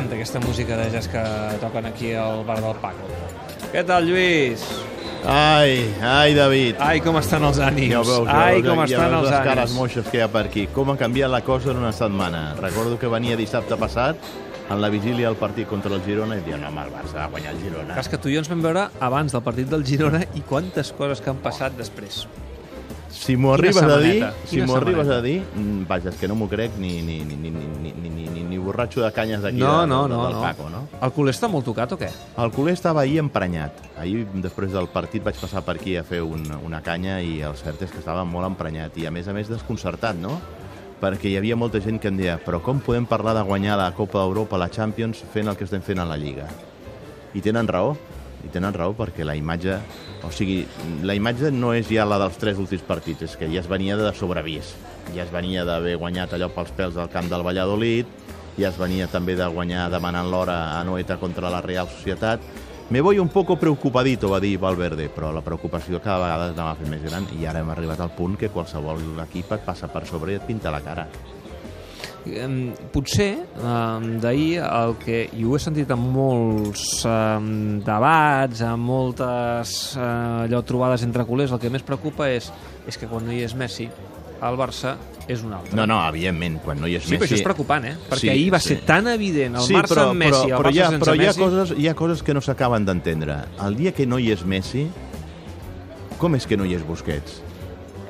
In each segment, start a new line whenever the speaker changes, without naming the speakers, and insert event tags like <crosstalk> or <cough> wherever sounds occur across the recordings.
M'encanta aquesta música de jazz que toquen aquí al bar del Paco. Què tal, Lluís?
Ai, ai, David.
Ai, com estan els ànims.
Ja veus, ja
Ai,
veus,
com
ja
estan
veus
els
les cares moixes que hi ha per aquí. Com ha canviat la cosa en una setmana. Recordo que venia dissabte passat, en la vigília del partit contra el Girona, i diuen, home, el Barça va guanyar el Girona.
Cas que tu i jo ens vam veure abans del partit del Girona i quantes coses que han passat després.
Si m'ho arribes a dir, si m'ho arribes a dir, vaja, és que no m'ho crec ni, ni, ni, ni, ni, ni, ni, ni, ni borratxo de canyes d'aquí
No,
de,
no, no,
del
no.
Paco, no?
El culer està molt tocat o què?
El culer estava ahir emprenyat. Ahir, després del partit, vaig passar per aquí a fer un, una canya i el cert és que estava molt emprenyat i, a més a més, desconcertat, no? Perquè hi havia molta gent que em deia però com podem parlar de guanyar la Copa d'Europa, la Champions, fent el que estem fent a la Lliga? I tenen raó, i tenen raó perquè la imatge... O sigui, la imatge no és ja la dels tres últims partits, és que ja es venia de sobrevís. Ja es venia d'haver guanyat allò pels pèls del camp del Valladolid, ja es venia també de guanyar demanant l'hora a Noeta contra la Real Societat. Me voy un poco preocupadito, va dir Valverde, però la preocupació cada vegada es anava fent més gran i ara hem arribat al punt que qualsevol equip et passa per sobre i et pinta la cara.
Em, potser em, d'ahir el que, i ho he sentit en molts em, debats, en moltes eh, allò, trobades entre culers, el que més preocupa és, és que quan no hi és Messi, el Barça és un altre.
No, no, evidentment, quan no hi és
Sí,
Messi...
però això és preocupant, eh? Perquè
Sí,
ahir va
sí.
ser tan evident el
sí,
Barça
però,
amb Messi i
però,
el
però,
Barça
hi ha,
sense
però hi ha,
Messi...
coses, hi ha coses que no s'acaben d'entendre. El dia que no hi és Messi, com és que no hi és Busquets?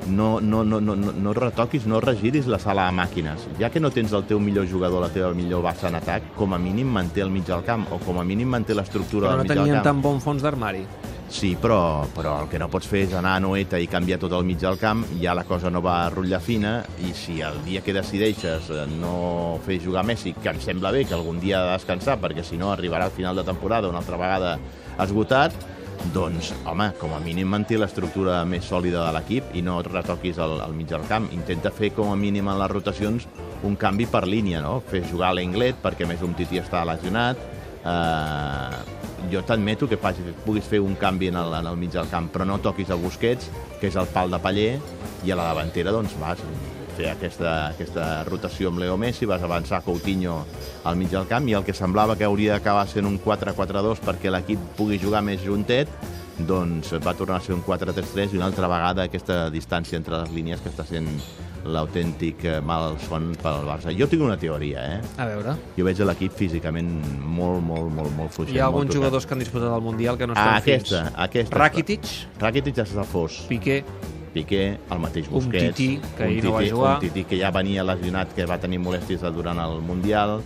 No, no, no, no, no, no retoquis, no regiris la sala de màquines. Ja que no tens el teu millor jugador, la teva millor base en atac, com a mínim manté el mig del camp, o com a mínim manté l'estructura
Però
del
no
mig del
tenien
camp.
tan bon fons d'armari.
Sí, però, però el que no pots fer és anar a Noeta i canviar tot el mig del camp, ja la cosa no va a rotllar fina, i si el dia que decideixes eh, no fer jugar Messi, que em sembla bé que algun dia ha de descansar, perquè si no arribarà al final de temporada una altra vegada esgotat, doncs, home, com a mínim manté l'estructura més sòlida de l'equip i no retoquis el, el mig del camp. Intenta fer com a mínim en les rotacions un canvi per línia, no? Fer jugar l'Englet perquè més un Titi està lesionat, eh, jo t'admeto que, faci, que puguis fer un canvi en el, en el mig del camp, però no toquis a Busquets, que és el pal de paller, i a la davantera doncs vas fer aquesta, aquesta rotació amb Leo Messi, vas avançar Coutinho al mig del camp, i el que semblava que hauria d'acabar sent un 4-4-2 perquè l'equip pugui jugar més juntet, doncs va tornar a ser un 4-3-3 i una altra vegada aquesta distància entre les línies que està sent l'autèntic eh, mal son pel Barça. Jo tinc una teoria, eh?
A veure,
Jo veig l'equip físicament molt, molt, molt, molt fluixet.
hi ha alguns jugadors que han disputat el Mundial que no estan
Ah, aquesta,
fins.
aquesta.
Rakitic,
Rakitic ja està fos.
Piqué,
Piqué, el mateix
Un
Busquets.
Tití, que ahir
un
no va jugar.
Un Tití que ja venia lesionat, que va tenir molèsties durant el Mundial.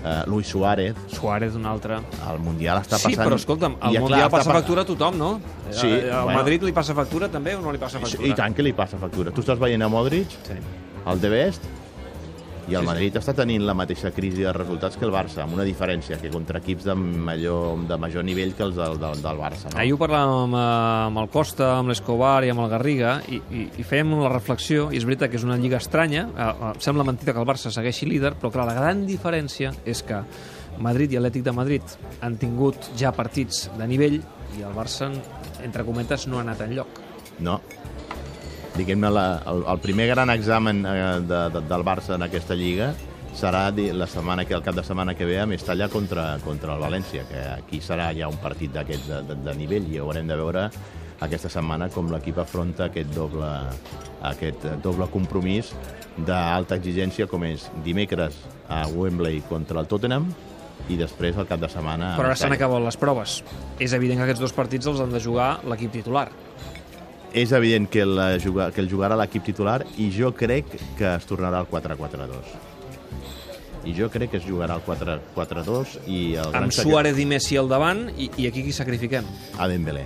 Uh, Luis Suárez,
Suárez un altre.
el Mundial està
Sí,
passant...
però escolta'm, el
I, ja,
Mundial
clar,
passa factura a tothom, no?
Sí,
Eh, Al
bueno.
Madrid li passa factura també o no li passa factura?
I tant que li passa factura. Tu estàs veient a Modric,
Sí.
el De Best, i el
Sí.
Madrid està tenint la mateixa crisi de resultats que el Barça, amb una diferència, que contra equips de major, de major nivell que els del, del, del Barça. No?
Ahir ho parlàvem amb, eh, amb el Costa, amb l'Escobar i amb el Garriga i, i, i fèiem la reflexió, i és veritat que és una lliga estranya, eh, eh, sembla mentida que el Barça segueixi líder, però clar, la gran diferència és que Madrid i Atlètic de Madrid han tingut ja partits de nivell i el Barça, entre cometes, no ha anat enlloc.
No. Diguem-ne, el, el primer gran examen eh, de, de, del Barça en aquesta lliga serà la setmana que el cap de setmana que ve a Mestalla contra, contra el València, que aquí serà ja un partit d'aquests de, de, de nivell i haurem de veure aquesta setmana com l'equip afronta aquest doble, aquest doble compromís d'alta exigència com és dimecres a Wembley contra el Tottenham i després el cap de setmana
Però ara s'han acabat les proves. És evident que aquests dos partits els han de jugar l'equip titular.
És evident que, juga- que el jugarà l'equip titular i jo crec que es tornarà al 4-4-2. I jo crec que es jugarà al 4-4-2 i el
Amb Suárez i Messi al davant i, i aquí qui sacrifiquem?
a Dembélé.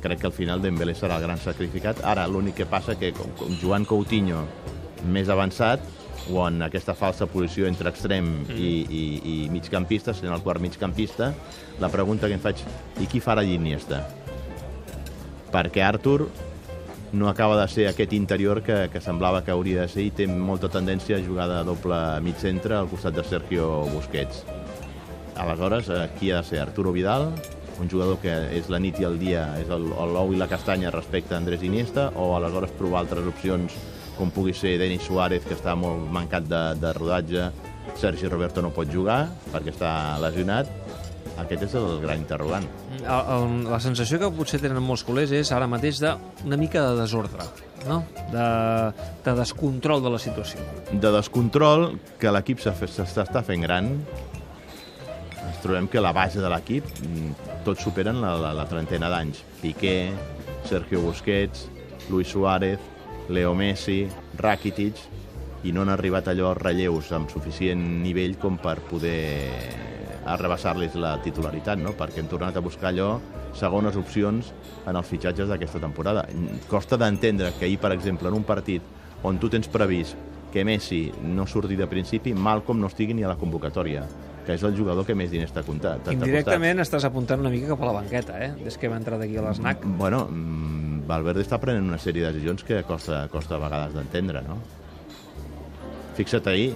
Crec que al final Dembélé serà el gran sacrificat. Ara, l'únic que passa que com, com Joan Coutinho més avançat o en aquesta falsa posició entre extrem i, i, i migcampista, sent el quart migcampista, la pregunta que em faig, i qui farà Iniesta? Perquè Artur no acaba de ser aquest interior que, que semblava que hauria de ser i té molta tendència a jugar de doble mig centre al costat de Sergio Busquets. Aleshores, qui ha de ser? Arturo Vidal, un jugador que és la nit i el dia, és l'ou i la castanya respecte a Andrés Iniesta, o aleshores provar altres opcions com pugui ser Denis Suárez, que està molt mancat de, de rodatge, Sergi Roberto no pot jugar perquè està lesionat. Aquest és el gran interrogant.
El, el, la sensació que potser tenen molts culers és ara mateix d'una mica de desordre, no? de, de descontrol de la situació.
De descontrol, que l'equip s'està fent gran, ens trobem que la base de l'equip mm, tots superen la, la, la trentena d'anys. Piqué, Sergio Busquets, Luis Suárez, Leo Messi, Rakitic, i no han arribat allò relleus amb suficient nivell com per poder arrebassar-los la titularitat, no? perquè hem tornat a buscar allò, segones opcions en els fitxatges d'aquesta temporada. Costa d'entendre que ahir, per exemple, en un partit on tu tens previst que Messi no surti de principi, Malcom no estigui ni a la convocatòria que és el jugador que més diners t'ha comptat.
Indirectament estàs apuntant una mica cap a la banqueta, eh? des que va entrar d'aquí a l'SNAC.
Bueno, mm, Valverde està prenent una sèrie de decisions que costa, costa a vegades d'entendre, no? Fixa't ahir,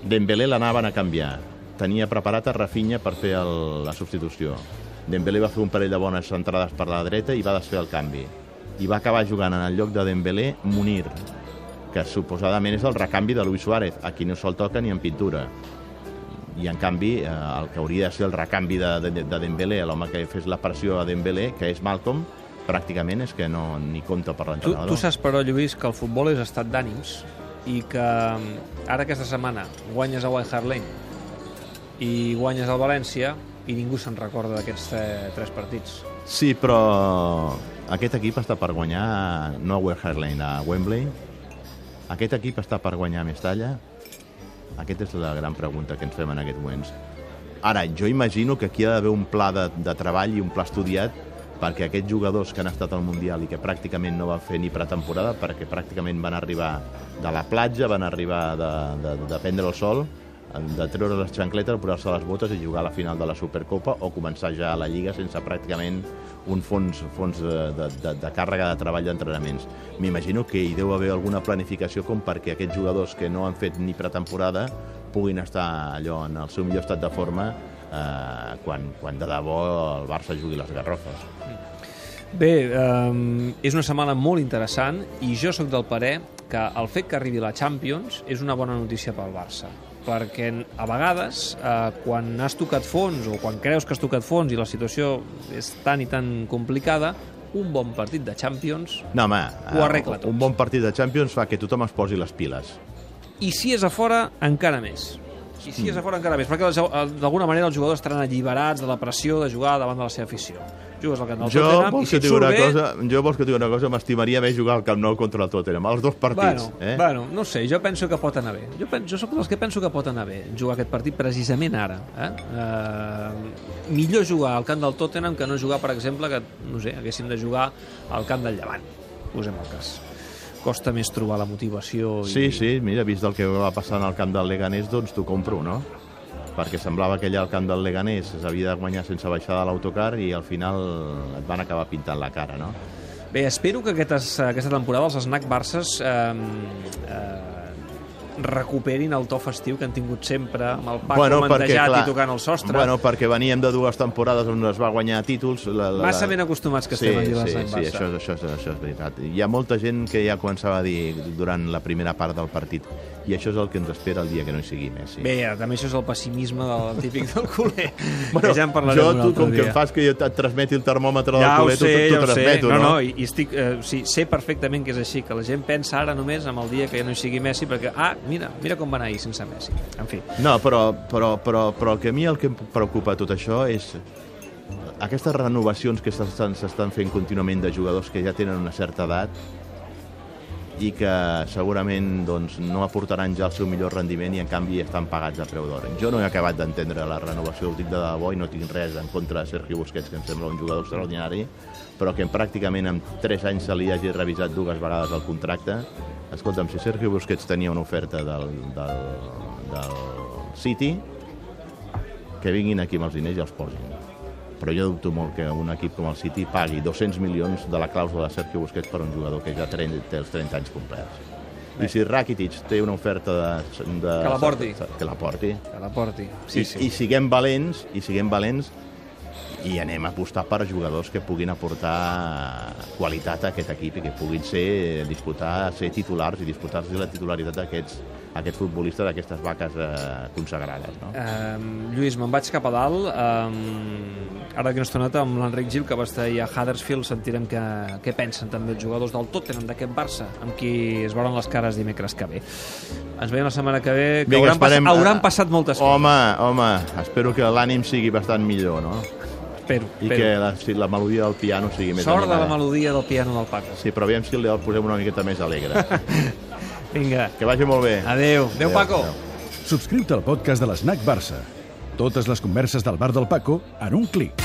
Dembélé l'anaven a canviar. Tenia preparat a Rafinha per fer el, la substitució. Dembélé va fer un parell de bones entrades per la dreta i va desfer el canvi. I va acabar jugant en el lloc de Dembélé Munir, que suposadament és el recanvi de Luis Suárez, a qui no se'l toca ni en pintura. I, en canvi, eh, el que hauria de ser el recanvi de, de, de Dembélé, l'home que fes la pressió a Dembélé, que és Malcolm, pràcticament és que no ni compta per l'entrenador.
Tu, tu saps, però, Lluís, que el futbol és estat d'ànims i que mm, ara aquesta setmana guanyes a White Hart Lane i guanyes al València i ningú se'n recorda d'aquests tres partits.
Sí, però aquest equip està per guanyar no a Hart Lane, a Wembley. Aquest equip està per guanyar Mestalla? Aquesta és la gran pregunta que ens fem en aquests moments. Ara, jo imagino que aquí ha d'haver un pla de, de treball i un pla estudiat perquè aquests jugadors que han estat al Mundial i que pràcticament no van fer ni pretemporada, perquè pràcticament van arribar de la platja, van arribar de, de, de prendre el sol, de treure les xancletes, posar-se les botes i jugar a la final de la Supercopa o començar ja a la Lliga sense pràcticament un fons, fons de, de, de, càrrega de treball d'entrenaments. M'imagino que hi deu haver alguna planificació com perquè aquests jugadors que no han fet ni pretemporada puguin estar allò en el seu millor estat de forma eh, quan, quan de debò el Barça jugui les garrofes.
Bé, um, és una setmana molt interessant i jo sóc del parer que el fet que arribi la Champions és una bona notícia pel Barça perquè a vegades eh, quan has tocat fons o quan creus que has tocat fons i la situació és tan i tan complicada un bon partit de Champions
no, home,
ho arregla tot.
Un bon partit de Champions fa que tothom es posi les piles.
I si és a fora, encara més. I si és a fora encara més, perquè d'alguna manera els jugadors estaran alliberats de la pressió de jugar davant de la seva afició. Jugues al Camp Nou
jo,
Tottenham i si et surt
una
bé...
Cosa, jo vols que et digui una cosa, m'estimaria més jugar al Camp Nou contra el Tottenham, els dos partits.
Bueno,
eh?
bueno, no sé, jo penso que pot anar bé. Jo, penso, jo soc dels que penso que pot anar bé jugar aquest partit precisament ara. Eh? Uh, millor jugar al camp del Tottenham que no jugar, per exemple, que no sé, haguéssim de jugar al camp del Llevant. Posem el cas costa més trobar la motivació. I...
Sí, sí, mira, vist el que va passar en el camp del Leganés, doncs t'ho compro, no? perquè semblava que allà al camp del Leganés s'havia de guanyar sense baixar de l'autocar i al final et van acabar pintant la cara, no?
Bé, espero que aquesta, aquesta temporada els Snack Barces eh, eh, recuperin el to festiu que han tingut sempre amb el Paco bueno, mantejat i tocant el sostre.
Bueno, perquè veníem de dues temporades on es va guanyar títols. La, la,
Massa ben acostumats que
sí,
estem a dir
sí,
sí,
sí, això, això, això, això és veritat. Hi ha molta gent que ja començava a dir durant la primera part del partit i això és el que ens espera el dia que no hi sigui Messi.
Bé, també això és el pessimisme del típic del culer. <laughs> bueno, que ja en parlarem
jo,
tu,
com
dia.
que em fas que jo et transmeti el termòmetre
ja
del culer,
sé,
tu t'ho transmeto,
no?
no?
No, i, i estic, eh, sí, sé perfectament que és així, que la gent pensa ara només amb el dia que no hi sigui Messi, perquè, ah, mira, mira com va anar ahir sense Messi. En fi.
No, però, però, però, però el que a mi el que em preocupa tot això és aquestes renovacions que s'estan fent contínuament de jugadors que ja tenen una certa edat i que segurament doncs, no aportaran ja el seu millor rendiment i en canvi estan pagats a preu d'or. Jo no he acabat d'entendre la renovació, ho dic de debò i no tinc res en contra de Sergio Busquets, que em sembla un jugador extraordinari, però que pràcticament en 3 anys se li hagi revisat dues vegades el contracte. Escolta'm, si Sergio Busquets tenia una oferta del, del, del City, que vinguin aquí amb els diners i els posin però jo dubto molt que un equip com el City pagui 200 milions de la clàusula de Sergio Busquets per un jugador que ja té els 30 anys complerts. I si Rakitic té una oferta de... de
que la porti.
Que la porti.
Que la porti, sí,
I,
sí.
I siguem valents, i siguem valents i anem a apostar per jugadors que puguin aportar qualitat a aquest equip i que puguin ser disputar, ser titulars i disputar-se la titularitat d'aquests aquest futbolista d'aquestes vaques eh, consagrades. No?
Um, Lluís, me'n vaig cap a dalt. Um, ara que no estoneta amb l'Enric Gil, que va estar ahir a Huddersfield, sentirem que, què pensen també els jugadors del Tottenham, d'aquest Barça, amb qui es veuran les cares dimecres que ve. Ens veiem la setmana que ve, que
Vinga,
hauran,
esperem-
passat, hauran passat moltes coses.
Home, home, espero que l'ànim sigui bastant millor, no?
Espero,
I
espero.
que la, si la melodia del piano sigui més
Sort de la
animada.
melodia del piano del Paco.
Sí, però aviam si el posem una miqueta més alegre. <laughs>
Vinga,
que vagi molt bé.
adeu. Adeu, Paco.
adéu.
Subscriu-te al podcast de l'Snac Barça. Totes les converses del bar del Paco en un clic.